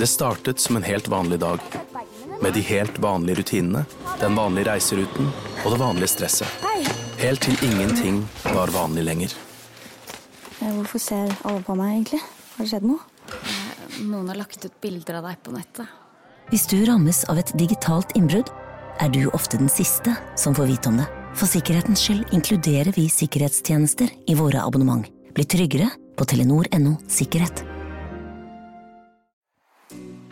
Det startet som en helt vanlig dag. Med de helt vanlige rutinene, den vanlige reiseruten og det vanlige stresset. Helt til ingenting var vanlig lenger. Eh, Hvorfor ser alle på meg, egentlig? Har det skjedd noe? Noen har lagt ut bilder av deg på nettet. Hvis du rammes av et digitalt innbrudd, er du ofte den siste som får vite om det. For sikkerhetens skyld inkluderer vi sikkerhetstjenester i våre abonnement. Bli tryggere på telenor.no sikkerhet.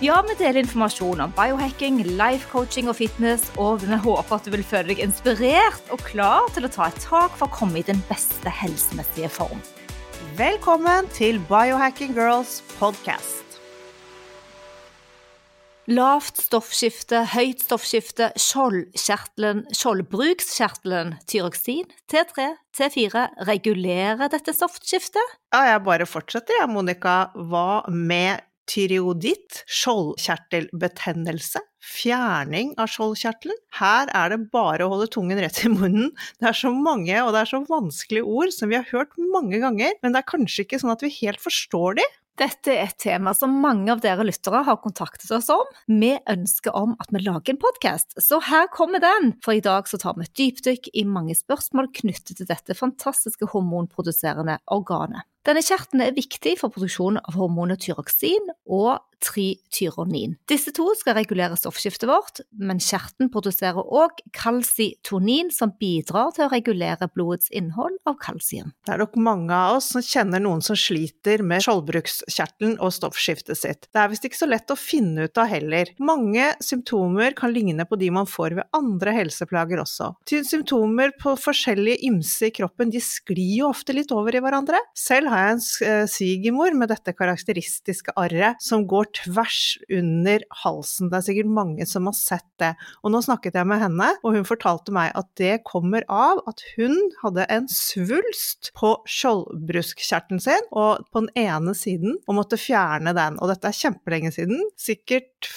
Ja, vi deler informasjon om biohacking, life coaching og fitness, og vi håper at du vil føle deg inspirert og klar til å ta et tak for å komme i den beste helsemessige form. Velkommen til Biohacking Girls podcast. Lavt stoffskifte, høyt stoffskifte, skjoldkjertelen, skjoldbrukskjertelen, tyroksin, T3, T4 regulerer dette stoffskiftet? Ja, jeg bare fortsetter, jeg, Monica. Hva med tyreoditt, skjoldkjertelbetennelse, fjerning av skjoldkjertelen? Her er det bare å holde tungen rett i munnen. Det er så mange og det er så vanskelige ord som vi har hørt mange ganger, men det er kanskje ikke sånn at vi helt forstår de. Dette er et tema som mange av dere lyttere har kontaktet oss om. Vi ønsker om at vi lager en podkast, så her kommer den! For i dag så tar vi et dypdykk i mange spørsmål knyttet til dette fantastiske hormonproduserende organet. Denne kjertelen er viktig for produksjon av hormonet tyroksin og trityronin. Disse to skal regulere stoffskiftet vårt, men kjerten produserer òg kalsitonin, som bidrar til å regulere blodets innhold av kalsium. Det er nok mange av oss som kjenner noen som sliter med skjoldbrukskjertelen og stoffskiftet sitt. Det er visst ikke så lett å finne ut av heller. Mange symptomer kan ligne på de man får ved andre helseplager også. Symptomer på forskjellige ymse i kroppen de sklir jo ofte litt over i hverandre. Selv har jeg en eh, svigermor med dette karakteristiske arret som går tvers under halsen. Det er sikkert mange som har sett det. Og nå snakket jeg med henne, og hun fortalte meg at det kommer av at hun hadde en svulst på skjoldbruskkjertelen sin, og på den ene siden, og måtte fjerne den. Og dette er kjempelenge siden, sikkert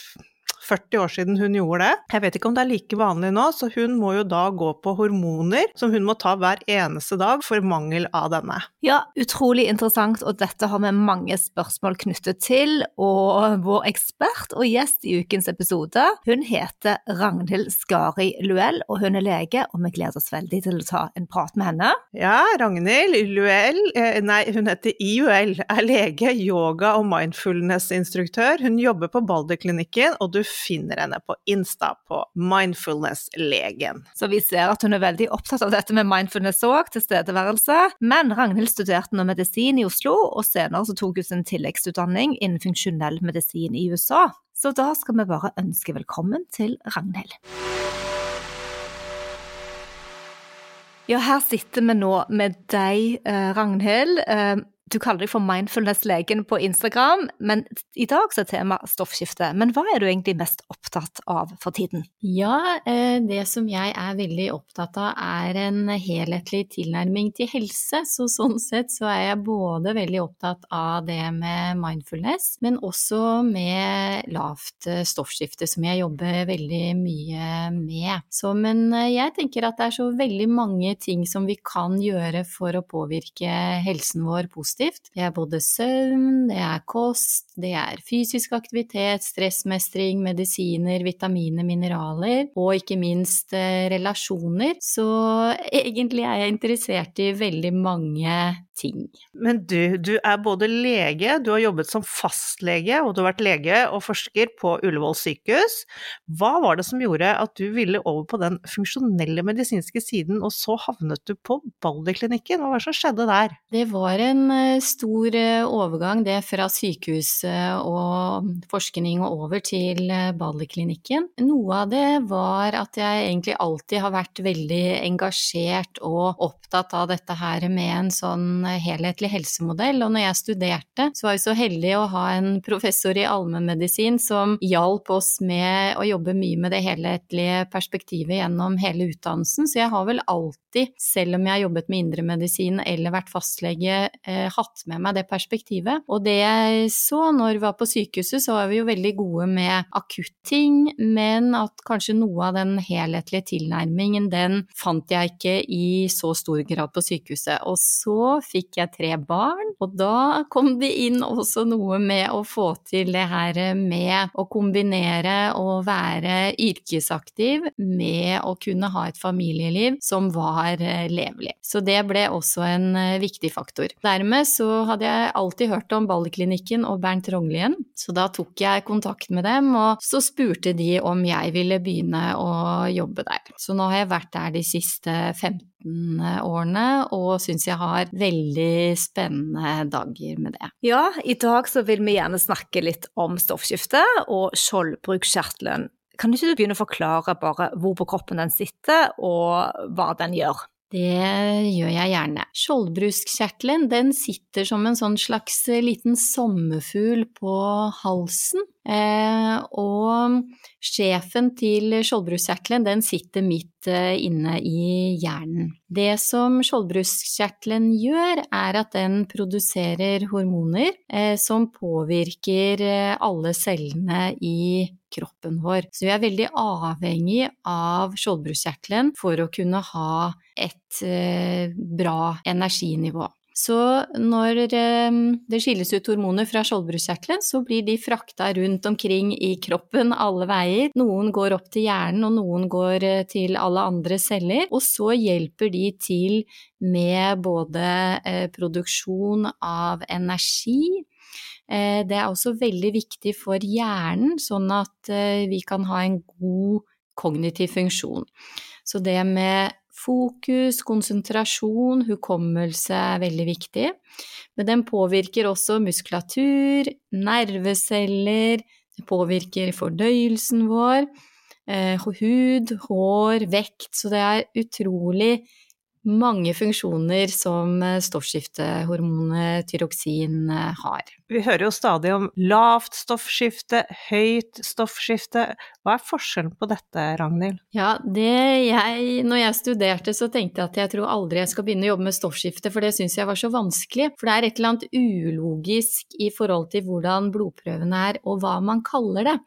40 år siden hun gjorde det. Jeg vet ikke om det er like vanlig nå, så hun må jo da gå på hormoner som hun må ta hver eneste dag for mangel av denne. Ja, utrolig interessant, og dette har vi mange spørsmål knyttet til. Og vår ekspert og gjest i ukens episode, hun heter Ragnhild Skari Luell, og hun er lege, og vi gleder oss veldig til å ta en prat med henne. Ja, Ragnhild Luell, eh, nei, hun heter IUL, er lege, yoga- og mindfulness-instruktør. Hun jobber på Balderklinikken, og du finner henne på Insta på Mindfulness-legen. Så vi ser at hun er veldig opptatt av dette med mindfulness òg, tilstedeværelse. Men Ragnhild studerte nå medisin i Oslo, og senere så tok hun sin tilleggsutdanning innen funksjonell medisin i USA. Så da skal vi bare ønske velkommen til Ragnhild. Ja, her sitter vi nå med deg, eh, Ragnhild. Du kaller deg for Mindfulness-legen på Instagram, men i dag så er tema stoffskifte. Men hva er du egentlig mest opptatt av for tiden? Ja, eh, det som jeg er veldig opptatt av er en helhetlig tilnærming til helse. Så sånn sett så er jeg både veldig opptatt av det med mindfulness, men også med lavt eh, stoffskifte, som jeg jobber veldig mye med. Så, men eh, jeg tenker at det er så veldig mange ting som vi kan gjøre for å påvirke helsen vår positivt. Det er både søvn, det er kost, det er fysisk aktivitet, stressmestring, medisiner, vitaminer, mineraler og ikke minst eh, relasjoner. Så egentlig er jeg interessert i veldig mange ting. Men du, du er både lege, du har jobbet som fastlege, og du har vært lege og forsker på Ullevål sykehus. Hva var det som gjorde at du ville over på den funksjonelle medisinske siden, og så havnet du på Balderklinikken? Hva var det som skjedde der? Det var en eh, stor eh, overgang, det fra sykehuset og forskning og over til eh, Balderklinikken. Noe av det var at jeg egentlig alltid har vært veldig engasjert og opptatt av dette her med en sånn helhetlig helsemodell. Og når jeg studerte, så var jeg så heldig å ha en professor i allmennmedisin som hjalp oss med å jobbe mye med det helhetlige perspektivet gjennom hele utdannelsen. Så jeg har vel alltid, selv om jeg har jobbet med indremedisin eller vært fastlege, eh, hatt med meg det perspektivet. Og det jeg så når vi var på sykehuset, så var vi jo veldig gode med akutting, men at kanskje noe av den helhetlige tilnærmingen, den fant jeg ikke i så stor grad på sykehuset. Og så fikk jeg tre barn, og da kom det inn også noe med å få til det her med å kombinere å være yrkesaktiv med å kunne ha et familieliv som var eh, levelig. Så det ble også en eh, viktig faktor. Dermed så hadde jeg alltid hørt om Balleklinikken og Bernt Rognlien, så da tok jeg kontakt med dem, og så spurte de om jeg ville begynne å jobbe der. Så nå har jeg vært der de siste 15 årene og syns jeg har veldig spennende dager med det. Ja, i dag så vil vi gjerne snakke litt om stoffskifte og skjoldbruskkjertelen. Kan ikke du begynne å forklare bare hvor på kroppen den sitter, og hva den gjør? Det gjør jeg gjerne. Skjoldbruskkjertelen den sitter som en sånn slags liten sommerfugl på halsen. Eh, og sjefen til skjoldbruskkjertelen den sitter midt eh, inne i hjernen. Det som skjoldbruskkjertelen gjør, er at den produserer hormoner eh, som påvirker alle cellene i kroppen vår. Så vi er veldig avhengig av skjoldbruskkjertelen for å kunne ha et bra energinivå. Så når eh, det skilles ut hormoner fra skjoldbruskkjertelen, så blir de frakta rundt omkring i kroppen alle veier. Noen går opp til hjernen, og noen går eh, til alle andre celler. Og så hjelper de til med både produksjon av energi, Eh, det er også veldig viktig for hjernen, sånn at eh, vi kan ha en god kognitiv funksjon. Så det med fokus, konsentrasjon, hukommelse er veldig viktig. Men den påvirker også muskulatur, nerveceller, det påvirker fordøyelsen vår, eh, hud, hår, vekt. Så det er utrolig mange funksjoner som eh, stoffskiftehormonet tyroksin eh, har. Vi hører jo stadig om lavt stoffskifte, høyt stoffskifte. Hva er forskjellen på dette, Ragnhild? Ja, det jeg Når jeg studerte, så tenkte jeg at jeg tror aldri jeg skal begynne å jobbe med stoffskifte, for det syns jeg var så vanskelig. For det er et eller annet ulogisk i forhold til hvordan blodprøvene er, og hva man kaller det.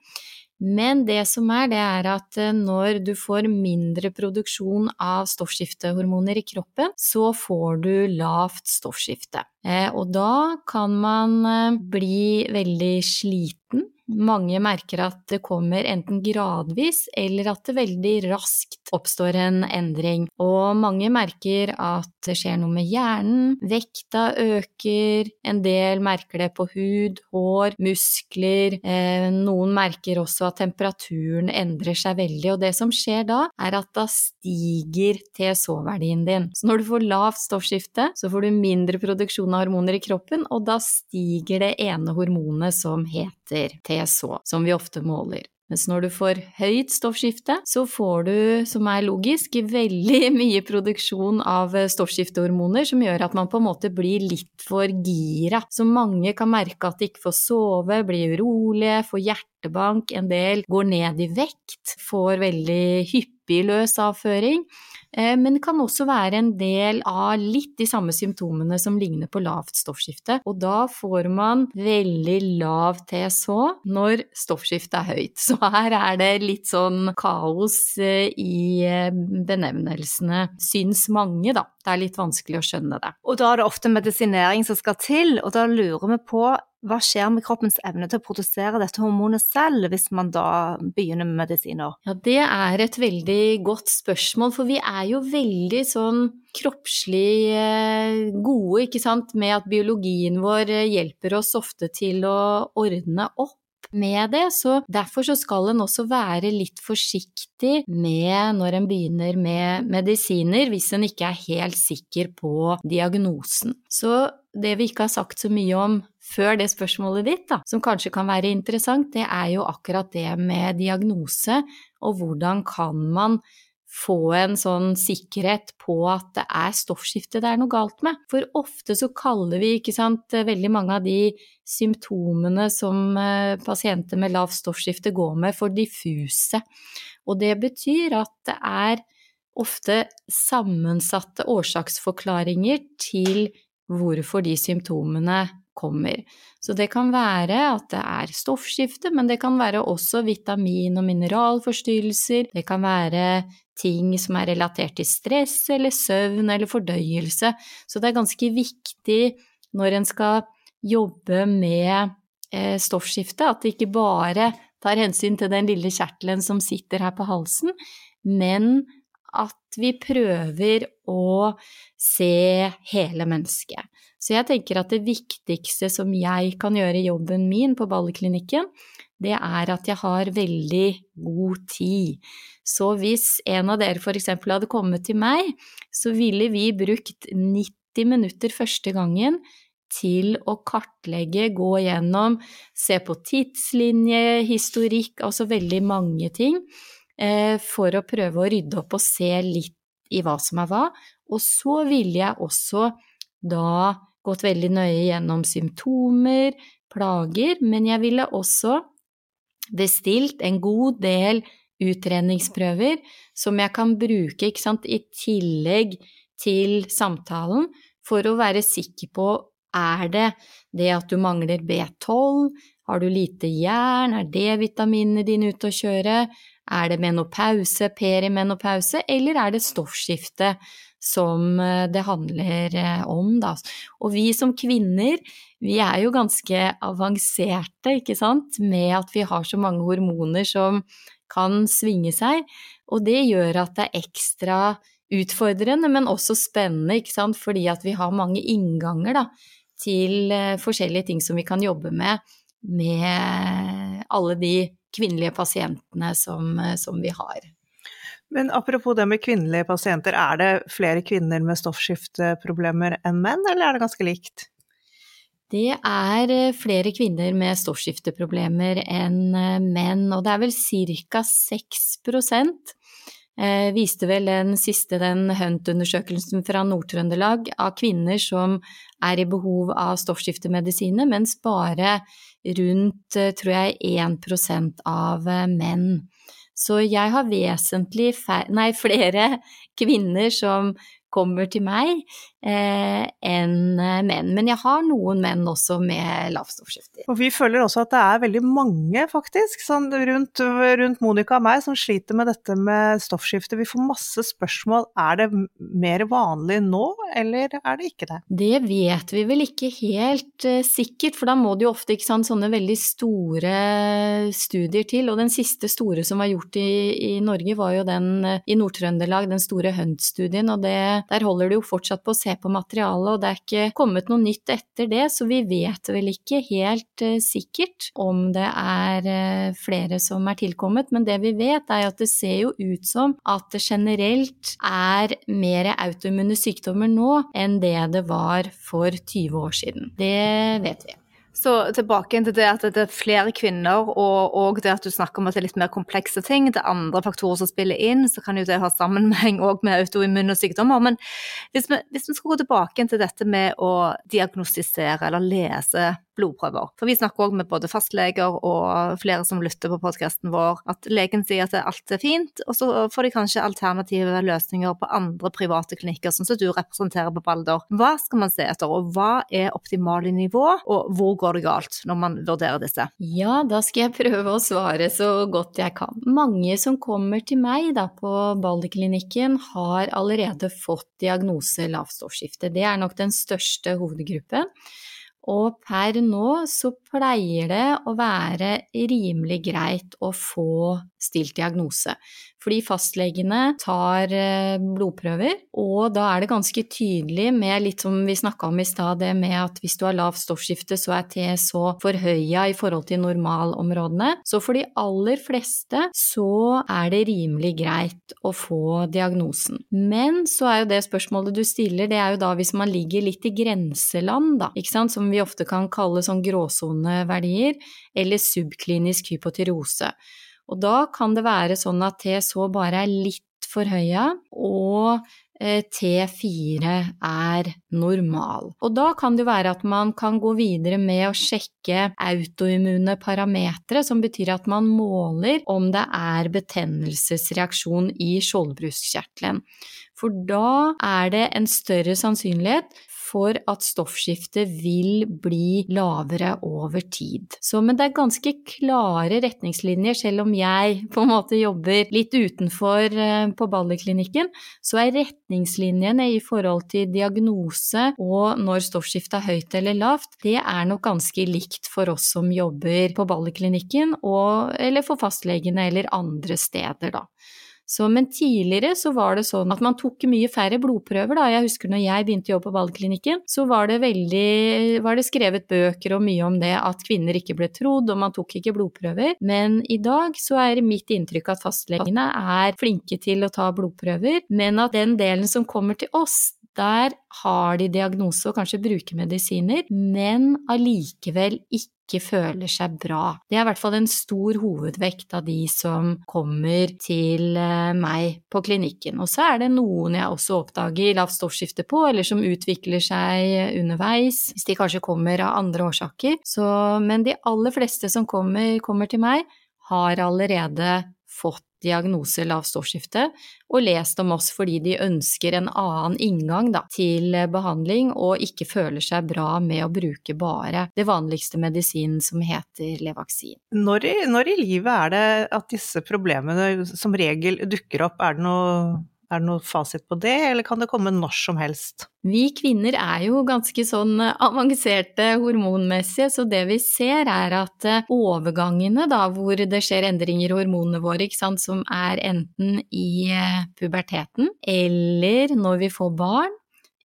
Men det som er, det er at eh, når du får mindre produksjon av stoffskiftehormoner i kroppen, så får du lavt stoffskifte. Eh, og da kan man eh, bli veldig sliten mange merker at det kommer enten gradvis eller at det veldig raskt oppstår en endring. Og mange merker at det skjer noe med hjernen, vekta øker, en del merker det på hud, hår, muskler. Eh, noen merker også at temperaturen endrer seg veldig, og det som skjer da, er at da stiger TSH-verdien din. Så når du får lavt stoffskifte, så får du mindre produksjon av hormoner i kroppen, og da stiger det ene hormonet som heter TSH. TSH, som vi ofte måler. Mens når du får høyt stoffskifte, så får du, som er logisk, veldig mye produksjon av stoffskiftehormoner som gjør at man på en måte blir litt for gira. Så mange kan merke at de ikke får sove, blir urolige, får hjertebank, en del går ned i vekt, får veldig hyppig løs avføring. Eh, men det kan også være en del av litt de samme symptomene som ligner på lavt stoffskifte. Og da får man veldig lav TSH når stoffskiftet er høyt. Så her er det litt sånn kaos eh, i eh, benevnelsene, syns mange, da. Det er litt vanskelig å skjønne det. Og da er det ofte medisinering som skal til, og da lurer vi på hva skjer med kroppens evne til å produsere dette hormonet selv, hvis man da begynner med medisiner? Ja, det er et veldig godt spørsmål, for vi er jo veldig sånn kroppslig eh, gode, ikke sant, med at biologien vår eh, hjelper oss ofte til å ordne opp med det, så derfor så skal en også være litt forsiktig med når en begynner med medisiner, hvis en ikke er helt sikker på diagnosen. Så det vi ikke har sagt så mye om før det spørsmålet ditt, da, som kanskje kan være interessant, det er jo akkurat det med diagnose, og hvordan kan man få en sånn sikkerhet på at det er stoffskifte det er noe galt med. For ofte så kaller vi ikke sant, veldig mange av de symptomene som eh, pasienter med lavt stoffskifte går med, for diffuse. Og det betyr at det er ofte sammensatte årsaksforklaringer til hvorfor de symptomene kommer. Så det kan være at det er stoffskifte, men det kan være også vitamin- og mineralforstyrrelser, det kan være ting som er relatert til stress eller søvn eller fordøyelse. Så det er ganske viktig når en skal jobbe med eh, stoffskifte, at det ikke bare tar hensyn til den lille kjertelen som sitter her på halsen, men at vi prøver å se hele mennesket. Så jeg tenker at det viktigste som jeg kan gjøre i jobben min på Balleklinikken, det er at jeg har veldig god tid. Så hvis en av dere eksempel hadde kommet til meg, så ville vi brukt 90 minutter første gangen til å kartlegge, gå gjennom, se på tidslinje, historikk, altså veldig mange ting, for å prøve å rydde opp og se litt i hva som er hva. Og så ville jeg også da gått veldig nøye gjennom symptomer, plager, men jeg ville også bestilt en god del utredningsprøver som jeg kan bruke sant, i tillegg til samtalen for å være sikker på er det det at du mangler B12, har du lite jern, er D-vitaminene dine ute å kjøre, er det menopause, perimenopause, eller er det stoffskifte som eh, det handler eh, om, da. Og vi som kvinner, vi er jo ganske avanserte, ikke sant, med at vi har så mange hormoner som kan svinge seg, og det gjør at det er ekstra utfordrende, men også spennende, ikke sant, fordi at vi har mange innganger, da, til eh, forskjellige ting som vi kan jobbe med med alle de kvinnelige pasientene som, som vi har. Men apropos det med kvinnelige pasienter, er det flere kvinner med stoffskifteproblemer enn menn, eller er det ganske likt? Det er eh, flere kvinner med stoffskifteproblemer enn eh, menn, og det er vel ca. 6 eh, viste vel den siste den Hunt-undersøkelsen fra Nord-Trøndelag av kvinner som er i behov av stoffskiftemedisiner, mens bare rundt, tror jeg, 1% av menn. Så jeg har vesentlig nei, flere kvinner som kommer til meg eh, enn eh, menn. Men jeg har noen menn også med lavstoffskifter. Og vi føler også at det er veldig mange, faktisk, sånn rundt, rundt, Monica og meg, som sliter med dette med stoffskifte. Vi får masse spørsmål. Er det mer vanlig nå, eller er det ikke det? Det vet vi vel ikke helt uh, sikkert, for da må det jo ofte ikke sant, sånne veldig store studier til. Og den siste store som var gjort i, i Norge, var jo den i Nord-Trøndelag, den store Hunt-studien. og det, der holder det jo fortsatt på å se på materialet, og det er ikke kommet noe nytt etter det, så vi vet vel ikke helt uh, sikkert om det er uh, flere som er tilkommet. Men det vi vet, er at det ser jo ut som at det generelt er mer autoimmune sykdommer nå enn det det var for 20 år siden. Det vet vi. Så tilbake til det at det er flere kvinner, og, og, det at du snakker om at det er litt mer komplekse ting. Det er andre faktorer som spiller inn, så kan jo det ha sammenheng òg med autoimmune sykdommer. Men hvis vi, hvis vi skal gå tilbake til dette med å diagnostisere eller lese blodprøver. For vi snakker òg med både fastleger og flere som lytter på podkasten vår, at legen sier at alt er fint, og så får de kanskje alternative løsninger på andre private klinikker, sånn som du representerer på Balder. Hva skal man se etter, og hva er optimale nivå, og hvor går det galt når man vurderer disse? Ja, da skal jeg prøve å svare så godt jeg kan. Mange som kommer til meg da på Balderklinikken har allerede fått diagnose lavstoffskifte. Det er nok den største hovedgruppen. Og per nå så pleier det å være rimelig greit å få stilt diagnose fordi fastlegene tar eh, blodprøver, og da er det ganske tydelig med litt som vi snakka om i stad, det med at hvis du har lavt stoffskifte, så er TSH forhøya i forhold til normalområdene. Så for de aller fleste så er det rimelig greit å få diagnosen. Men så er jo det spørsmålet du stiller, det er jo da hvis man ligger litt i grenseland, da, ikke sant, som vi ofte kan kalle sånn gråsoneverdier, eller subklinisk hypotyreose. Og da kan det være sånn at TSH bare er litt for høya, og eh, T4 er normal. Og da kan det være at man kan gå videre med å sjekke autoimmune parametere, som betyr at man måler om det er betennelsesreaksjon i skjoldbruskkjertelen. For da er det en større sannsynlighet for at stoffskiftet vil bli lavere over tid. Så, men det er ganske klare retningslinjer, selv om jeg på en måte jobber litt utenfor eh, på Balleklinikken, så er retningslinjene i forhold til diagnose og når stoffskiftet er høyt eller lavt, det er nok ganske likt for oss som jobber på Balleklinikken, eller for fastlegene eller andre steder, da. Så, men tidligere så var det sånn at man tok mye færre blodprøver, da. Jeg husker når jeg begynte å jobbe på valgklinikken, så var det veldig var det skrevet bøker og mye om det at kvinner ikke ble trodd, og man tok ikke blodprøver. Men i dag så er mitt inntrykk at fastlegene er flinke til å ta blodprøver, men at den delen som kommer til oss, der har de diagnose og kanskje bruker medisiner, men allikevel ikke ikke føler seg bra. Det er i hvert fall en stor hovedvekt av de som kommer til eh, meg på klinikken. Og så er det noen jeg også oppdager lavt stoffskifte på, eller som utvikler seg underveis, hvis de kanskje kommer av andre årsaker. Så, men de aller fleste som kommer, kommer til meg, har allerede fått diagnose lavt stoffskifte, og lest om oss fordi de ønsker en annen inngang da, til behandling og ikke føler seg bra med å bruke bare det vanligste medisinen som heter Levaksin. Når i, når i livet er det at disse problemene som regel dukker opp? Er det noe er det noe fasit på det, eller kan det komme når som helst? Vi kvinner er jo ganske sånn avanserte hormonmessige, så det vi ser er at eh, overgangene da, hvor det skjer endringer i hormonene våre, sant, som er enten i eh, puberteten eller når vi får barn,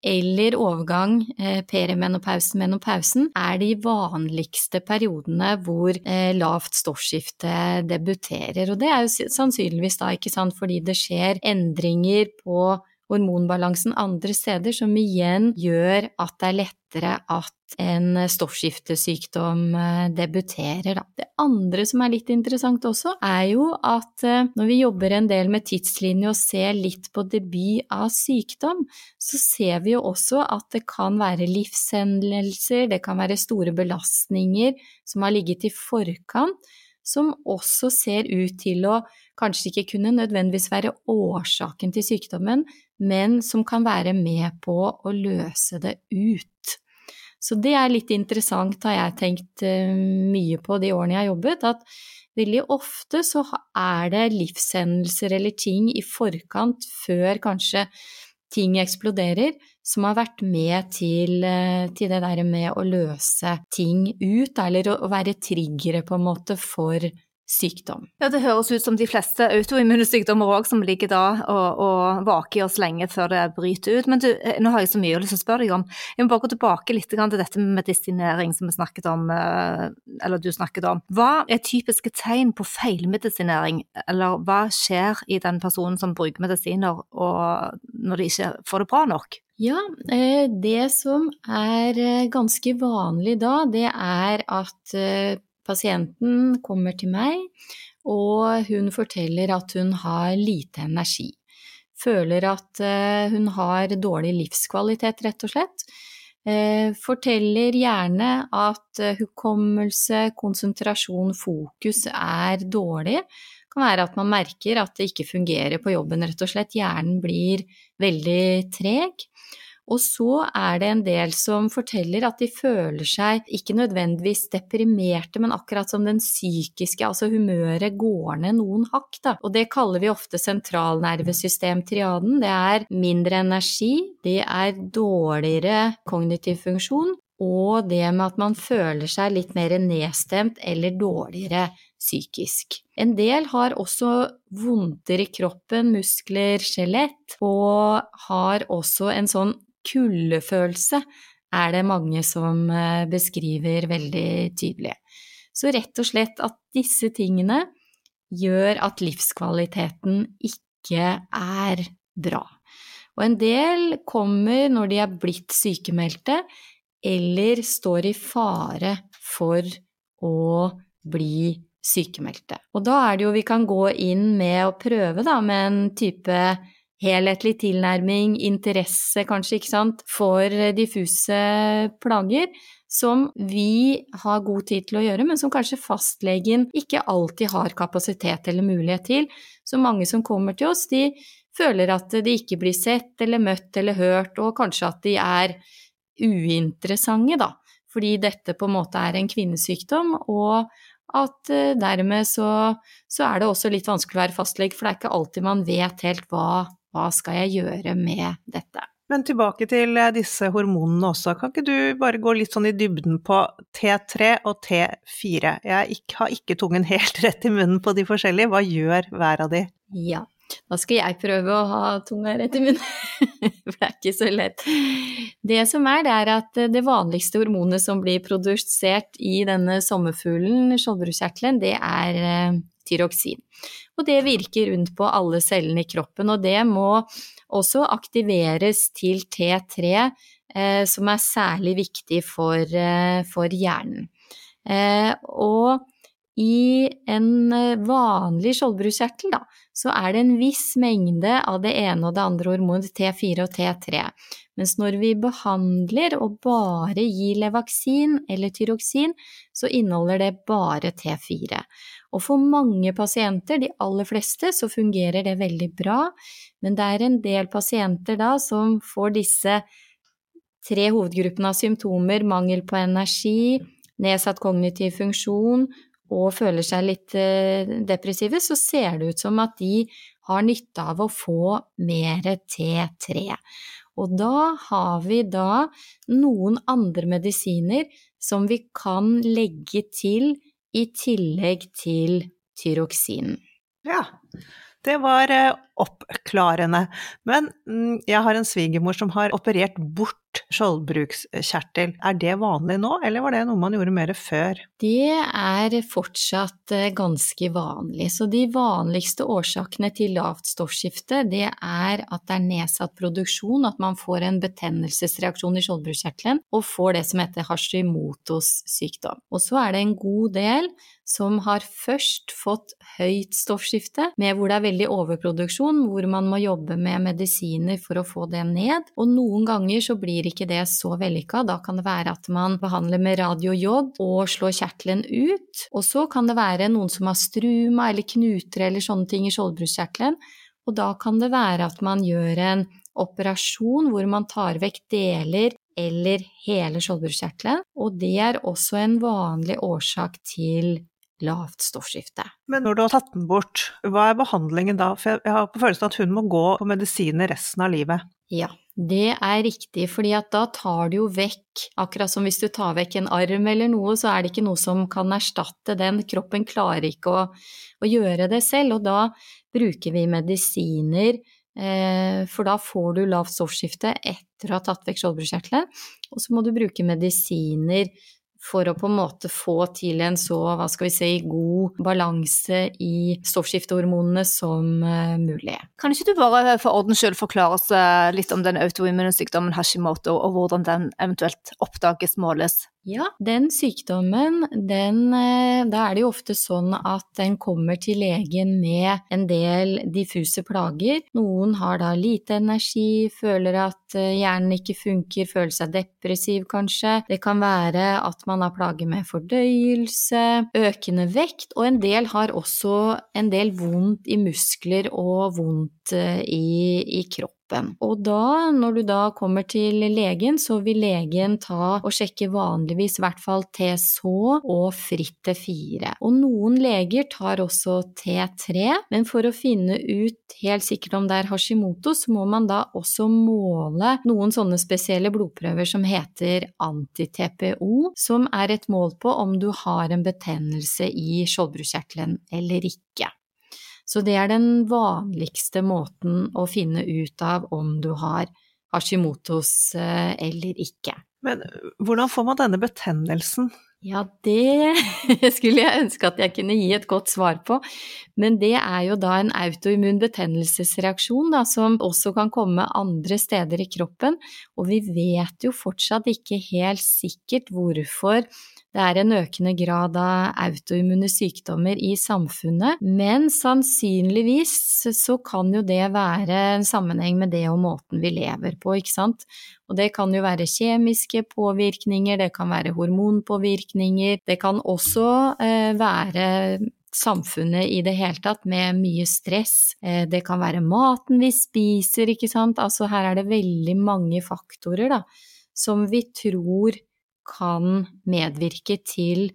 eller overgang, eh, perimenopausen, menopausen, er de vanligste periodene hvor eh, lavt stoffskifte debuterer. Og det er jo sannsynligvis da, ikke sant, fordi det skjer endringer på hormonbalansen andre steder, som igjen gjør at det er lettere at en stoffskiftesykdom eh, debuterer. Da. Det andre som er litt interessant også, er jo at eh, når vi jobber en del med tidslinje og ser litt på debut av sykdom, så ser vi jo også at det kan være livshendelser, det kan være store belastninger som har ligget i forkant, som også ser ut til å kanskje ikke kunne nødvendigvis være årsaken til sykdommen, men som kan være med på å løse det ut. Så det er litt interessant, har jeg tenkt eh, mye på de årene jeg har jobbet, at veldig ofte så er det livshendelser eller ting i forkant, før kanskje ting eksploderer, som har vært med til, eh, til det der med å løse ting ut, eller å være triggere på en måte for sykdom. Ja, Det høres ut som de fleste autoimmune sykdommer òg, som ligger da og, og, vaker i oss lenge før det bryter ut. Men du, eh, nå har jeg så mye å lyst til å spørre deg om. Jeg må bare gå tilbake litt til dette med medisinering som vi snakket om, eh, eller du snakket om. Hva er typiske tegn på feilmedisinering, eller hva skjer i den personen som bruker medisiner når de ikke får det bra nok? Ja, eh, det som er ganske vanlig da, det er at Pasienten kommer til meg, og hun forteller at hun har lite energi. Føler at eh, hun har dårlig livskvalitet, rett og slett. Eh, forteller gjerne at eh, hukommelse, konsentrasjon, fokus er dårlig. Det kan være at man merker at det ikke fungerer på jobben, rett og slett. Hjernen blir veldig treg. Og så er det en del som forteller at de føler seg ikke nødvendigvis deprimerte, men akkurat som den psykiske, altså humøret, går ned noen hakk, da. Og det kaller vi ofte sentralnervesystemtriaden. Det er mindre energi, det er dårligere kognitiv funksjon, og det med at man føler seg litt mer nedstemt eller dårligere psykisk. En del har også vondter i kroppen, muskler, skjelett, og har også en sånn kuldefølelse er det mange som eh, beskriver veldig tydelig. Så rett og slett at disse tingene gjør at livskvaliteten ikke er bra. Og en del kommer når de er blitt sykemeldte, eller står i fare for å bli sykemeldte. Og da er det jo vi kan gå inn med å prøve da med en type helhetlig tilnærming, interesse kanskje, ikke sant, for diffuse plager, som vi har god tid til å gjøre, men som kanskje fastlegen ikke alltid har kapasitet eller mulighet til. Så mange som kommer til oss, de føler at de ikke blir sett eller møtt eller hørt, og kanskje at de er uinteressante, da, fordi dette på en måte er en kvinnesykdom, og at eh, dermed så, så er det også litt vanskelig å være fastlege, for det er ikke alltid man vet helt hva, hva skal jeg gjøre med dette. Men tilbake til eh, disse hormonene også. Kan ikke du bare gå litt sånn i dybden på T3 og T4? Jeg har ikke tungen helt rett i munnen på de forskjellige. Hva gjør hver av de? Ja, da skal jeg prøve å ha tunga rett i munnen, for det er ikke så lett. Det som er, det er at det vanligste hormonet som blir produsert i denne sommerfuglen, skjoldbruskkjertelen, det er eh, tyroksin. Og det virker rundt på alle cellene i kroppen, og det må også aktiveres til T3, eh, som er særlig viktig for, eh, for hjernen. Eh, og i en eh, vanlig skjoldbruskkjertel, så er det en viss mengde av det ene og det andre hormonet, T4 og T3. Mens når vi behandler og bare gir Levaksin eller Tyroksin, så inneholder det bare T4. Og for mange pasienter, de aller fleste, så fungerer det veldig bra, men det er en del pasienter da som får disse tre hovedgruppene av symptomer, mangel på energi, nedsatt kognitiv funksjon og føler seg litt eh, depressive, så ser det ut som at de har nytte av å få mer T3. Og da har vi da noen andre medisiner som vi kan legge til i tillegg til tyroksinen. Ja, det var eh, oppklarende. Men mm, jeg har en svigermor som har operert bort skjoldbrukskjertel. Er det vanlig nå, eller var det noe man gjorde mer før? Det er fortsatt eh, ganske vanlig. Så de vanligste årsakene til lavt stoffskifte, det er at det er nedsatt produksjon, at man får en betennelsesreaksjon i skjoldbruskkjertelen og får det som heter Hashimotos sykdom. Og så er det en god del som har først fått høyt stoffskifte, med hvor det er veldig overproduksjon, hvor man må jobbe med medisiner for å få det ned. Og noen ganger så blir ikke det så vellykka. Da kan det være at man behandler med radiojod og slår kjertelen ut. Og så kan det være noen som har struma eller knuter eller sånne ting i skjoldbruskkjertelen. Og da kan det være at man gjør en operasjon hvor man tar vekk deler eller hele skjoldbruskkjertelen, og det er også en vanlig årsak til lavt stoffskifte. Men når du har tatt den bort, hva er behandlingen da? For jeg har på følelsen at hun må gå på medisiner resten av livet. Ja, det er riktig, fordi at da tar du jo vekk, akkurat som hvis du tar vekk en arm eller noe, så er det ikke noe som kan erstatte den. Kroppen klarer ikke å, å gjøre det selv, og da bruker vi medisiner. Eh, for da får du lavt stoffskifte etter å ha tatt vekk skjoldbruskkjertelen, og så må du bruke medisiner for å på en måte få til en så, hva skal vi si, god balanse i stoffskiftehormonene som uh, mulig. Kan ikke du bare for ordens skyld forklare oss eh, litt om den autoimmune sykdommen Hashimoto, og hvordan den eventuelt oppdages, måles? Ja, den sykdommen, den, eh, da er det jo ofte sånn at den kommer til legen med en del diffuse plager. Noen har da lite energi, føler at eh, hjernen ikke funker, føler seg depressiv kanskje. Det kan være at man har plager med fordøyelse, økende vekt, og en del har også en del vondt i muskler og vondt eh, i, i kroppen kroppen. Og da, når du da kommer til legen, så vil legen ta og sjekke vanligvis i hvert fall TSH og fritt T4. Og noen leger tar også T3, men for å finne ut helt sikkert om det er Hashimoto, så må man da også måle noen sånne spesielle blodprøver som heter anti-TPO, som er et mål på om du har en betennelse i skjoldbruskkjertelen eller ikke. Så det er den vanligste måten å finne ut av om du har Hashimotos eh, eller ikke. Men hvordan får man denne betennelsen? Ja, det skulle jeg ønske at jeg kunne gi et godt svar på, men det er jo da en autoimmun betennelsesreaksjon da, som også kan komme andre steder i kroppen, og vi vet jo fortsatt ikke helt sikkert hvorfor det er en økende grad av autoimmune sykdommer i samfunnet, men sannsynligvis så kan jo det være en sammenheng med det og måten vi lever på, ikke sant. Og det kan jo være kjemiske påvirkninger, det kan være hormonpåvirkninger, det kan også eh, være samfunnet i det hele tatt, med mye stress. Eh, det kan være maten vi spiser, ikke sant. Altså her er det veldig mange faktorer, da, som vi tror kan medvirke til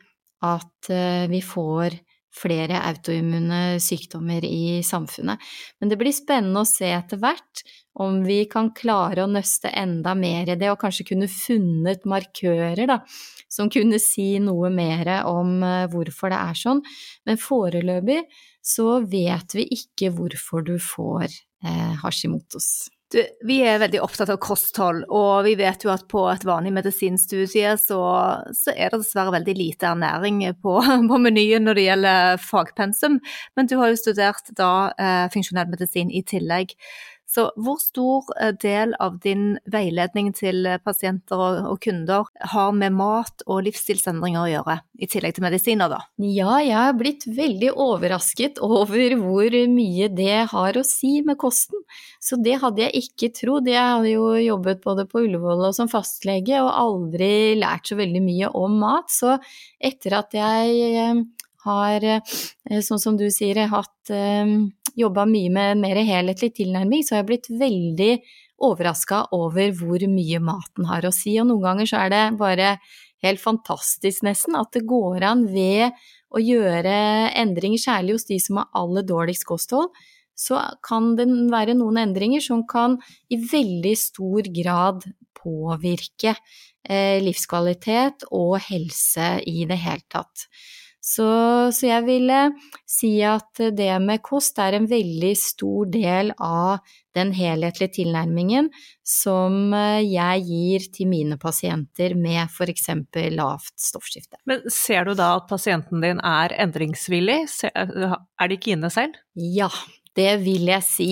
at eh, vi får flere autoimmune sykdommer i samfunnet. Men det blir spennende å se etter hvert om vi kan klare å nøste enda mer i det, og kanskje kunne funnet markører da, som kunne si noe mer om eh, hvorfor det er sånn. Men foreløpig så vet vi ikke hvorfor du får eh, Hashimotos. Du, vi er veldig opptatt av kosthold, og vi vet jo at på et vanlig medisinstudie så, så er det dessverre veldig lite ernæring på, på, menyen når det gjelder fagpensum, men du har jo studert da eh, funksjonell medisin i tillegg. Så hvor stor eh, del av din veiledning til eh, pasienter og, kunder har med mat og livsstilsendringer å gjøre, i tillegg til medisiner, da? Ja, jeg har blitt veldig overrasket over hvor mye det har å si med kosten. Så det hadde jeg ikke trodd. Jeg hadde jo jobbet både på Ullevål og som fastlege og aldri lært så veldig mye om mat. Så etter at jeg eh, har, sånn som du sier, hatt jobba mye med mer helhetlig tilnærming, så har jeg blitt veldig overraska over hvor mye maten har å si. Og noen ganger så er det bare helt fantastisk, nesten, at det går an ved å gjøre endringer, særlig hos de som har aller dårligst kosthold, så kan det være noen endringer som kan i veldig stor grad påvirke eh, livskvalitet og helse i det hele tatt. Så, så, jeg ville si at det med kost er en veldig stor del av den helhetlige tilnærmingen som eh, jeg gir til mine pasienter med f.eks. lavt stoffskifte. Men ser du da at pasienten din er endringsvillig? Er de ikke inne selv? Ja, det vil jeg si.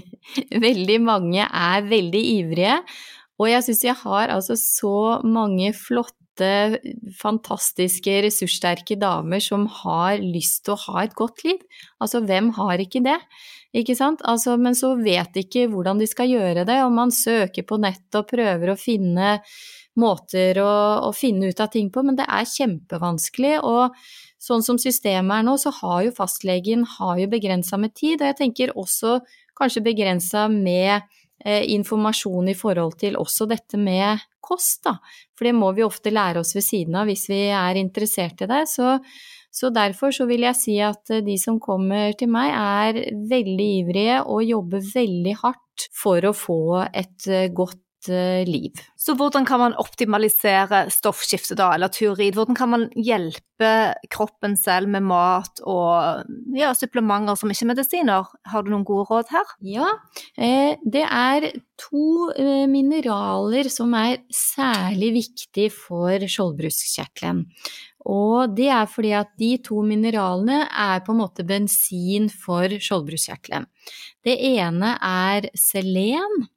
veldig mange er veldig ivrige. Og jeg syns jeg har altså så mange flotte fantastiske, ressurssterke damer som har lyst til å ha et godt liv. Altså, hvem har ikke det? Ikke sant? Altså, men så vet de ikke hvordan de skal gjøre det, og man søker på nett og prøver å finne måter å, å finne ut av ting på, men det er kjempevanskelig. og sånn som systemet er nå, så har jo fastlegen har begrensa med tid, og jeg tenker også kanskje begrensa med informasjon i forhold til også dette med kost, da. For det må vi ofte lære oss ved siden av hvis vi er interessert i det. Så, så derfor så vil jeg si at eh, de som kommer til meg er veldig ivrige og jobber veldig hardt for å få et eh, godt Eh, liv. Så hvordan kan man optimalisere stoffskiftet da, eller turid? Hvordan kan man hjelpe kroppen selv med mat og ja, supplementer som ikke er medisiner? Har du noen gode råd her? Ja, eh, det er to eh, mineraler som er særlig viktig for skjoldbruskkjertelen. Og det er fordi at de to mineralene er på en måte bensin for skjoldbruskkjertelen. Det ene er selen.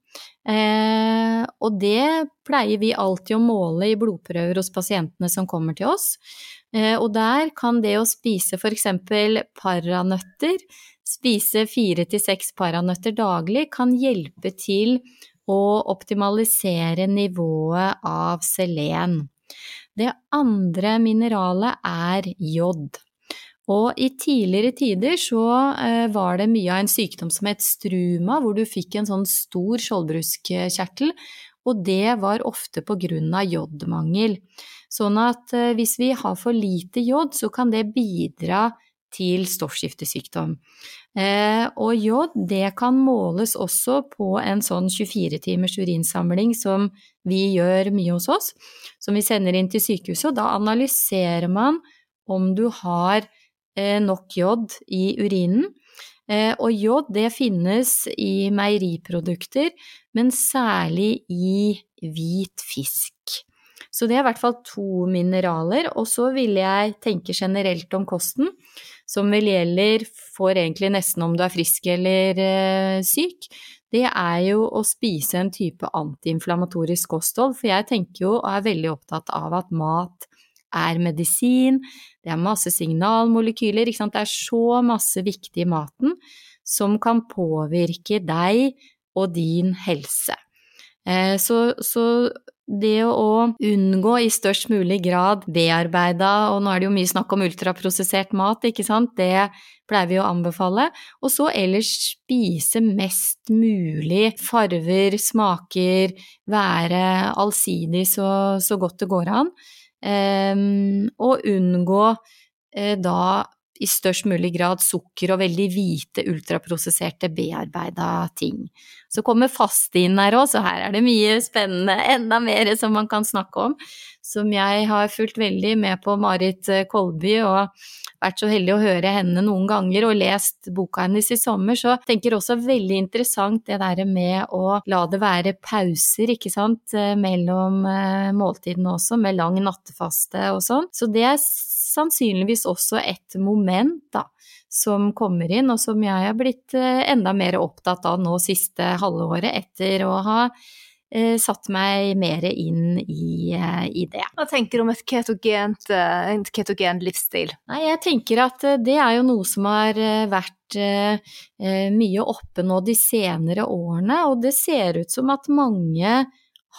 Eh, og det pleier vi alltid å måle i blodprøver hos pasientene som kommer til oss. Eh, og der kan det å spise f.eks. paranøtter, spise fire til seks paranøtter daglig, kan hjelpe til å optimalisere nivået av selen. Det andre mineralet er jod. Og i tidligere tider så eh, var det mye av en sykdom som het struma, hvor du fikk en sånn stor skjoldbruskkjertel, og det var ofte på grunn av jodmangel. Sånn at eh, hvis vi har for lite jod, så kan det bidra til stoffskiftesykdom. Eh, og jod det kan måles også på en sånn 24 timers urinsamling som vi gjør mye hos oss, som vi sender inn til sykehuset, og da analyserer man om du har nok jod i urinen. Eh, og jod det finnes i meieriprodukter, men særlig i hvit fisk. Så det er i hvert fall to mineraler. Og så ville jeg tenke generelt om kosten, som vel gjelder for egentlig nesten om du er frisk eller eh, syk. Det er jo å spise en type antiinflamatorisk kosthold, for jeg tenker jo og er veldig opptatt av at mat er medisin, det er masse signalmolekyler, ikke sant. Det er så masse viktig i maten som kan påvirke deg og din helse. Eh, så, så det å unngå i størst mulig grad bearbeida, og nå er det jo mye snakk om ultraprosessert mat, ikke sant, det pleier vi å anbefale. Og så ellers spise mest mulig farver, smaker, være allsidig så, så godt det går an. Um, og unngå uh, da i størst mulig grad sukker og veldig hvite, ultraprosesserte, bearbeida ting. Så kommer faste inn her òg, så her er det mye spennende, enda mer som man kan snakke om. Som jeg har fulgt veldig med på Marit eh, Kolby og vært så heldig å høre henne noen ganger og lest boka hennes i sommer, så tenker også veldig interessant det der med å la det være pauser, ikke sant, eh, mellom eh, måltidene også, med lang nattefaste og sånn. Så det er sannsynligvis også et moment da, som kommer inn, og som jeg har blitt eh, enda mer opptatt av nå siste halvåret etter å ha eh, satt meg mer inn i, eh, i, det. Hva tenker du om et ketogent, en ketogen livsstil? Nei, jeg tenker at det er jo noe som har vært mye oppe nå de senere årene, og det ser ut som at mange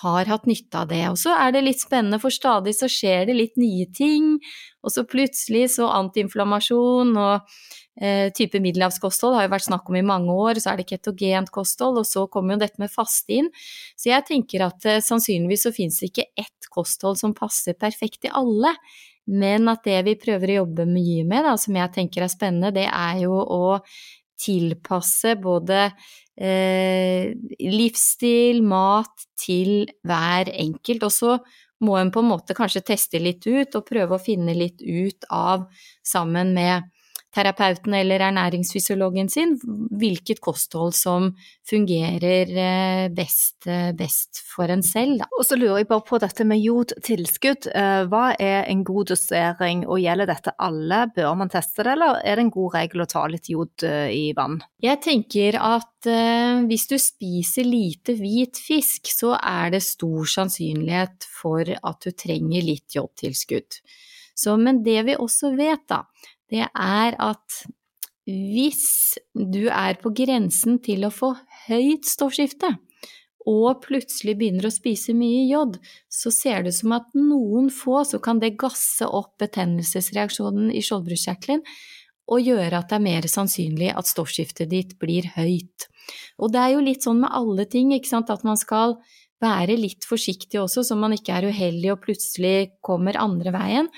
har hatt nytte av det. Og så er det litt spennende, for stadig så skjer det litt nye ting, og så plutselig så antiinflammasjon og eh, type middelhavskosthold har jo vært snakk om i mange år, så er det ketogent kosthold, og så kommer jo dette med faste inn. Så jeg tenker at eh, sannsynligvis så finnes det ikke ett kosthold som passer perfekt til alle. Men at det vi prøver å jobbe mye med, da, som jeg tenker er spennende, det er jo å tilpasse både eh, livsstil, mat til hver enkelt. Og så må en på en måte kanskje teste litt ut og prøve å finne litt ut av, sammen med terapeuten eller ernæringsfysiologen sin, hvilket kosthold som fungerer eh, best, eh, best for en selv. Da. Og så lurer jeg bare på dette med jodtilskudd. Eh, hva er en god dosering, og gjelder dette alle? Bør man teste det, eller er det en god regel å ta litt jod i vann? Jeg tenker at hvis du spiser lite hvit fisk, så er det stor sannsynlighet for at du trenger litt jodtilskudd. Så, men det vi også vet, da, det er at hvis du er på grensen til å få høyt stoffskifte, og plutselig begynner å spise mye jod, så ser det ut som at noen få så kan det gasse opp betennelsesreaksjonen i skjoldbruskkjertelen og gjøre at det er mer sannsynlig at stoffskiftet ditt blir høyt. Og det er jo litt sånn med alle ting, ikke sant, at man skal være litt forsiktig også, så man ikke er uheldig og plutselig kommer andre veien.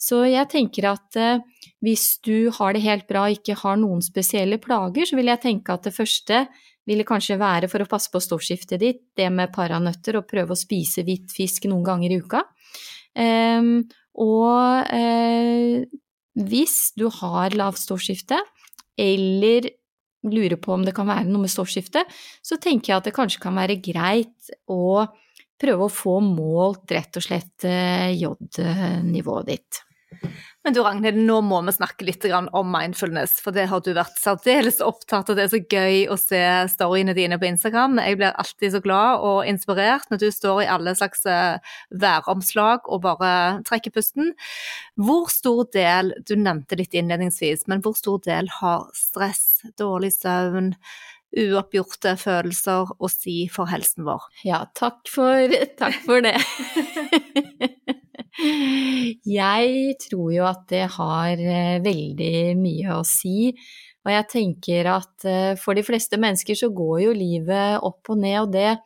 Så jeg tenker at eh, hvis du har det helt bra og ikke har noen spesielle plager, så vil jeg tenke at det første ville kanskje være for å passe på stoffskiftet ditt, det med paranøtter og prøve å spise hvitt fisk noen ganger i uka. Um, og uh, hvis du har lavt stoffskifte, eller lurer på om det kan være noe med stoffskiftet, så tenker jeg at det kanskje kan være greit å prøve å få målt rett og slett eh, jodnivået ditt. Men du Ragnhild, nå må vi snakke litt om mindfulness, for det har du vært særdeles opptatt av. Det er så gøy å se storyene dine på Instagram. Jeg blir alltid så glad og inspirert når du står i alle slags eh, væromslag og bare trekker pusten. Hvor stor del, du nevnte litt innledningsvis, men hvor stor del har stress, dårlig søvn, uoppgjorte følelser å si for helsen vår? Ja, takk for, takk for det. Jeg tror jo at det har eh, veldig mye å si. Og jeg tenker at eh, for de fleste mennesker så går jo livet opp og ned, og det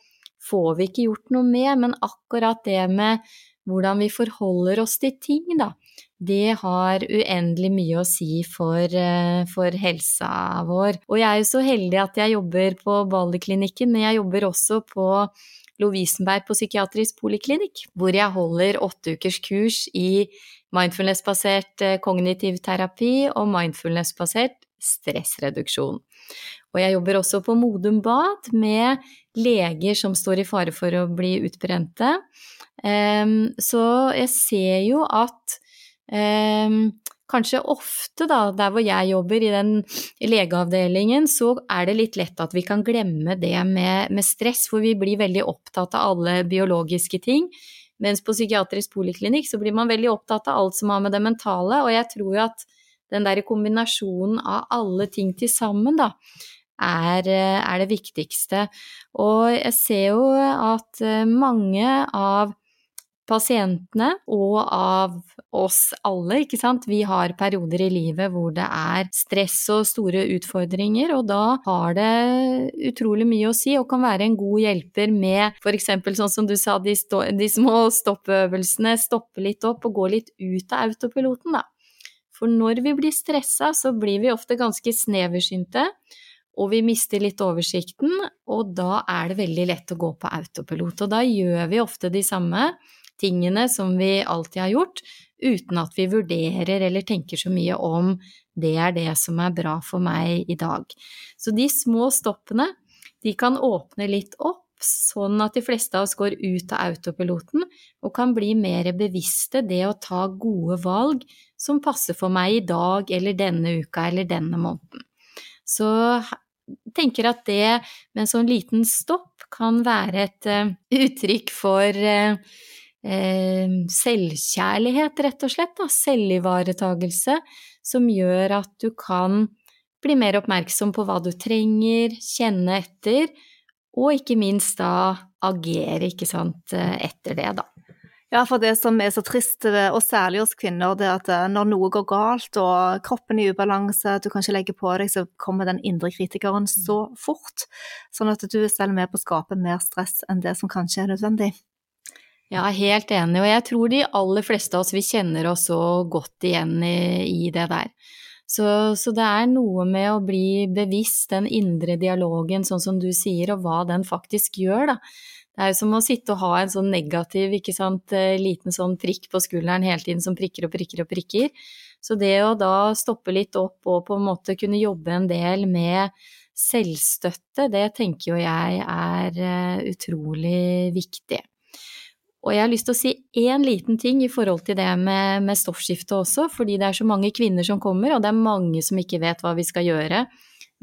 får vi ikke gjort noe med. Men akkurat det med hvordan vi forholder oss til ting, da, det har uendelig mye å si for, eh, for, helsa vår. Og jeg er jo så heldig at jeg jobber på Balderklinikken, men jeg jobber også på Lovisenberg på psykiatrisk poliklinikk, hvor jeg holder åtte ukers kurs i mindfulness-basert eh, kognitiv terapi og mindfulness-basert stressreduksjon. Og jeg jobber også på Modum Bad med leger som står i fare for å bli utbrente. Ehm, så jeg ser jo at kanskje ofte, da, der hvor jeg jobber, i den legeavdelingen, så er det litt lett at vi kan glemme det med, med stress, for vi blir veldig opptatt av alle biologiske ting. Mens på psykiatrisk poliklinikk så blir man veldig opptatt av alt som har med det mentale, og jeg tror jo at den der kombinasjonen av alle ting til sammen, da, er, er, det viktigste. Og jeg ser jo at mange av pasientene og av oss alle, ikke sant. Vi har perioder i livet hvor det er stress og store utfordringer, og da har det utrolig mye å si og kan være en god hjelper med eksempel sånn som du sa, de, de små stoppøvelsene, stoppe litt opp og gå litt ut av autopiloten, da. For når vi blir stressa, så blir vi ofte ganske sneversynte og vi mister litt oversikten, og da er det veldig lett å gå på autopilot. Og da gjør vi ofte de samme tingene som vi alltid har gjort, uten at vi vurderer eller tenker så mye om det er det som er bra for meg i dag. Så de små stoppene, de kan åpne litt opp, sånn at de fleste av oss går ut av autopiloten og kan bli mer bevisste det å ta gode valg som passer for meg i dag eller denne uka eller denne måneden. Så jeg tenker at det med en sånn liten stopp kan være et uh, uttrykk for eh, selvkjærlighet, rett og slett, da, selvivaretagelse, som gjør at du kan bli mer oppmerksom på hva du trenger, kjenne etter, og ikke minst da agere, ikke sant, etter det, da. Ja, for det som er så trist, eh, og særlig hos kvinner, det er at eh, når noe går galt og kroppen er i ubalanse, du kan ikke legge på deg, så kommer den indre kritikeren så fort. Sånn at du er selv med på å skape mer stress enn det som kanskje er nødvendig. Ja, helt enig, og jeg tror de aller fleste av oss, vi kjenner oss så godt igjen i, i det der. Så, så, det er noe med å bli bevisst den indre dialogen, sånn som du sier, og hva den faktisk gjør, da. Det er jo som å sitte og ha en sånn negativ, ikke sant, eh, liten sånn prikk på skulderen hele tiden som prikker og prikker og prikker. Så det å da stoppe litt opp og på en måte kunne jobbe en del med selvstøtte, det tenker jo jeg er eh, utrolig viktig. Og jeg har lyst til å si én liten ting i forhold til det med, med stoffskifte også, fordi det er så mange kvinner som kommer, og det er mange som ikke vet hva vi skal gjøre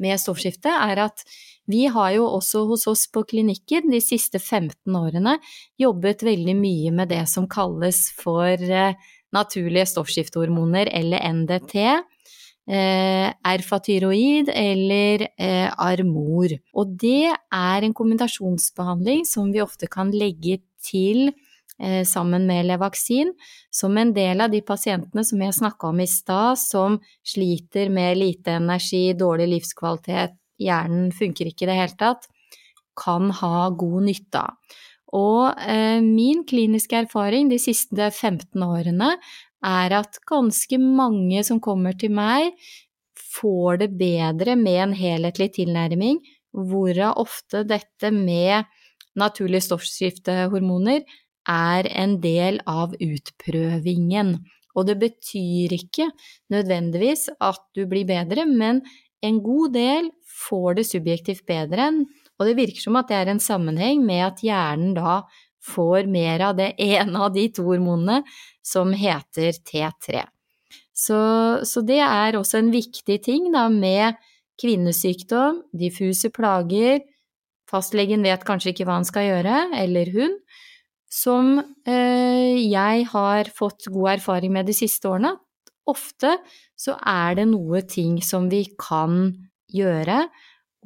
med stoffskifte, er at vi har jo også hos oss på klinikken de siste 15 årene jobbet veldig mye med det som kalles for eh, naturlige stoffskiftehormoner, eller NDT. Eh, erfatyroid eller eh, Armor. Og det er en kombinasjonsbehandling som vi ofte kan legge til sammen med Levaksin, som en del av de pasientene som jeg snakka om i stad, som sliter med lite energi, dårlig livskvalitet, hjernen funker ikke i det hele tatt, kan ha god nytte av. Og eh, min kliniske erfaring de siste 15 årene er at ganske mange som kommer til meg, får det bedre med en helhetlig tilnærming, hvorav ofte dette med naturlige stoffskiftehormoner er en del av utprøvingen. Og det betyr ikke nødvendigvis at du blir bedre, men en god del får det subjektivt bedre, og det virker som at det er en sammenheng med at hjernen da får mer av det ene av de to hormonene som heter T3. Så, så det er også en viktig ting da med kvinnesykdom, diffuse plager, fastlegen vet kanskje ikke hva han skal gjøre, eller hun, som eh, jeg har fått god erfaring med de siste årene. Ofte så er det noe ting som vi kan gjøre,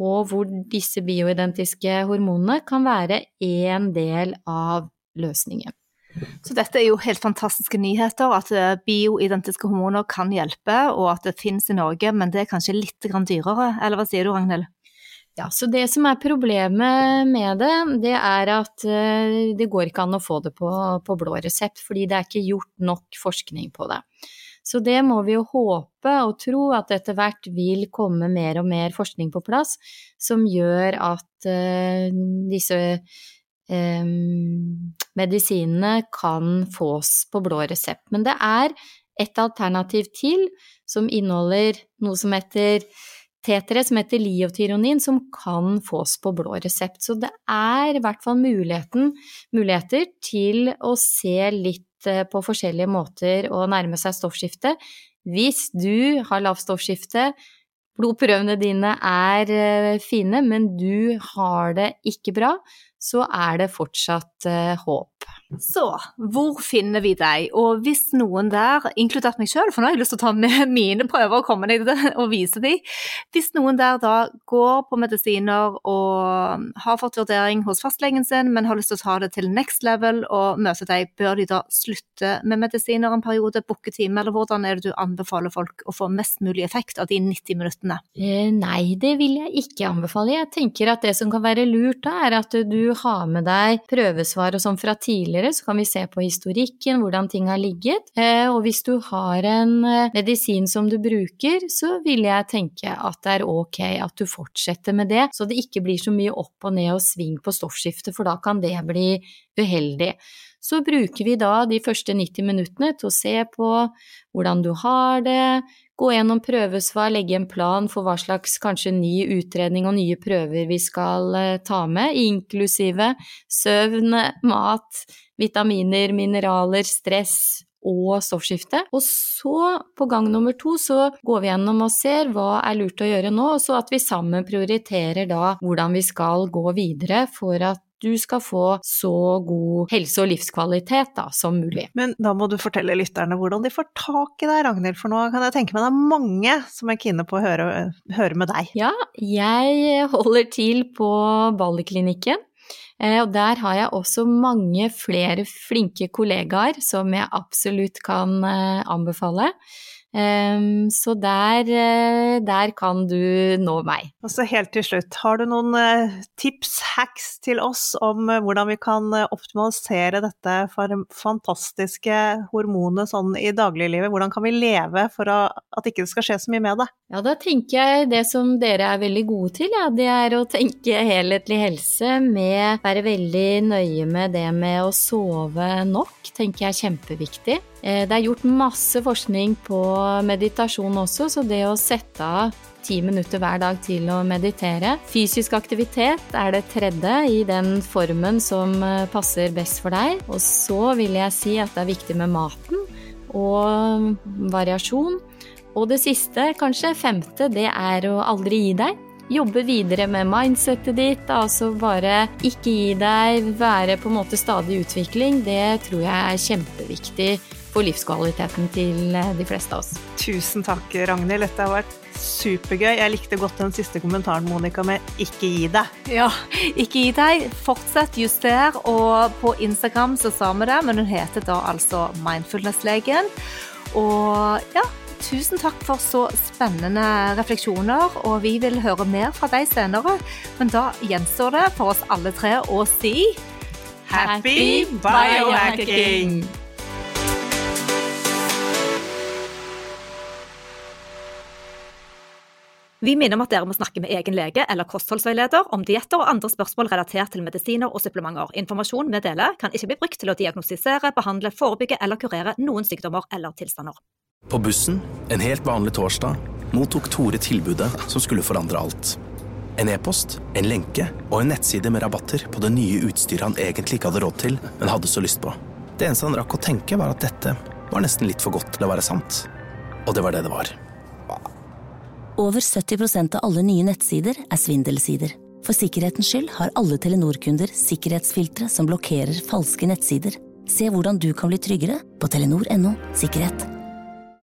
og hvor disse bioidentiske hormonene kan være en del av løsningen. Så dette er jo helt fantastiske nyheter, at eh, bioidentiske hormoner kan hjelpe, og at det finnes i Norge, men det er kanskje litt dyrere, eller hva sier du Ragnhild? Ja, så det som er problemet med det, det er at eh, det går ikke an å få det på, på blå resept, fordi det er ikke gjort nok forskning på det. Så det må vi jo håpe og tro at etter hvert vil komme mer og mer forskning på plass som gjør at uh, disse um, medisinene kan fås på blå resept. Men det er et alternativ til som inneholder noe som heter tetere som heter liotironin, som kan fås på blå resept. Så det er i hvert fall muligheter til å se litt eh, på forskjellige måter å nærme seg stoffskifte. Hvis du har lavt stoffskifte, blodprøvene dine er eh, fine, men du har det ikke bra, så er det fortsatt eh, håp. Så hvor finner vi deg, og hvis noen der, inkludert meg selv, for nå har jeg lyst til å ta med mine prøver og komme ned og vise dem, hvis noen der da går på medisiner og har fått vurdering hos fastlegen sin, men har lyst til å ta det til next level og møte deg, bør de da slutte med medisiner en periode, booke time, eller hvordan er det du anbefaler folk å få mest mulig effekt av de 90 minuttene? Eh, nei, det vil jeg ikke anbefale. Jeg tenker at det som kan være lurt da, er at du har med deg prøvesvar og sånn fra tidligere, så kan vi se på historikken, hvordan ting har ligget. Eh, og hvis du har en eh, medisin som du bruker, så vil jeg tenke at det er ok at du fortsetter med det, så det ikke blir så mye opp og ned og sving på stoffskiftet, for da kan det bli uheldig. Så bruker vi da de første 90 minuttene til å se på hvordan du har det, gå gjennom prøvesvar, legge en plan for hva slags kanskje ny utredning og nye prøver vi skal eh, ta med, inklusive søvn, mat, vitaminer, mineraler, stress og stoffskifte. Og så, på gang nummer to, så går vi gjennom og ser hva er lurt å gjøre nå, og så at vi sammen prioriterer da hvordan vi skal gå videre for at du skal få så god helse og livskvalitet da, som mulig. Men da må du fortelle lytterne hvordan de får tak i deg, Ragnhild, for nå kan jeg tenke meg det er mange som er kine på å høre, høre med deg. Ja, jeg holder til på Balleklinikken. Eh, og der har jeg også mange flere flinke kollegaer som jeg absolutt kan eh, anbefale. Um, så der, uh, der, kan du nå meg. Og så helt til slutt, har du noen uh, tips, hacks til oss om uh, hvordan vi kan optimalisere dette fantastiske hormonet sånn i dagliglivet? Hvordan kan vi leve for at ikke det skal skje så mye med det? Ja, da tenker jeg det som dere er veldig gode til, ja, det er å tenke helhetlig helse med være veldig nøye med det med å sove nok, tenker jeg er kjempeviktig. Eh, det er gjort masse forskning på meditasjon også, så det å sette av ti minutter hver dag til å meditere. Fysisk aktivitet er det tredje i den formen som eh, passer best for deg. Og så vil jeg si at det er viktig med maten og variasjon. Og det siste, kanskje femte, det er å aldri gi deg. Jobbe videre med mindsettet ditt, altså bare ikke gi deg, være på en måte stadig i utvikling. Det tror jeg er kjempeviktig for livskvaliteten til eh, de fleste av oss. Tusen takk, Ragnhild. Dette har vært supergøy. Jeg likte godt den siste kommentaren, Monica, med 'ikke gi deg'. Ja, ikke gi deg. Fortsett, juster. Og på Instagram så sa vi det, men hun heter da altså Mindfulness-legen. Og ja, tusen takk for så spennende refleksjoner, og vi vil høre mer fra deg senere. Men da gjenstår det for oss alle tre å si Happy biohacking! Vi minner om at dere må snakke med egen lege eller kostholdsveileder om dietter og andre spørsmål relatert til medisiner og supplementer. Informasjon vi deler, kan ikke bli brukt til å diagnostisere, behandle, forebygge eller kurere noen sykdommer eller tilstander. På bussen, en helt vanlig torsdag, mottok Tore tilbudet som skulle forandre alt. En e-post, en lenke og en nettside med rabatter på det nye utstyret han egentlig ikke hadde råd til, men hadde så lyst på. Det eneste han rakk å tenke, var at dette var nesten litt for godt til å være sant. Og det var det det var. Over 70% av alle nye nettsider er svindelsider. For sikkerhetens skyld har alle Telenor-kunder sikkerhetsfiltre som blokkerer falske nettsider. Se hvordan du kan bli tryggere på telenor.no sikkerhet.